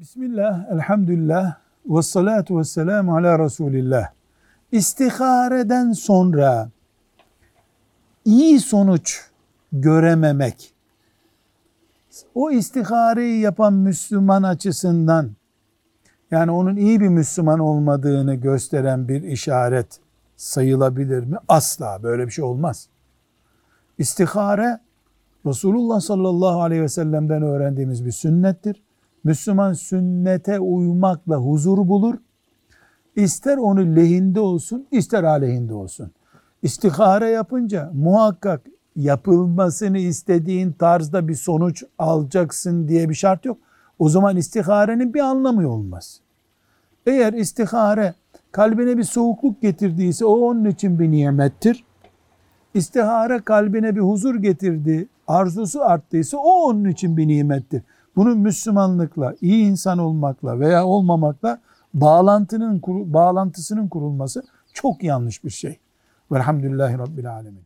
Bismillah, elhamdülillah, ve salatu ve selamu ala Resulillah. İstihareden sonra iyi sonuç görememek, o istihareyi yapan Müslüman açısından, yani onun iyi bir Müslüman olmadığını gösteren bir işaret sayılabilir mi? Asla böyle bir şey olmaz. İstihare, Resulullah sallallahu aleyhi ve sellem'den öğrendiğimiz bir sünnettir. Müslüman sünnete uymakla huzur bulur. İster onu lehinde olsun, ister aleyhinde olsun. İstihare yapınca muhakkak yapılmasını istediğin tarzda bir sonuç alacaksın diye bir şart yok. O zaman istiharenin bir anlamı olmaz. Eğer istihare kalbine bir soğukluk getirdiyse o onun için bir nimettir. İstihare kalbine bir huzur getirdi, arzusu arttıysa o onun için bir nimettir. Bunun Müslümanlıkla, iyi insan olmakla veya olmamakla bağlantının bağlantısının kurulması çok yanlış bir şey. Velhamdülillahi Rabbil Alemin.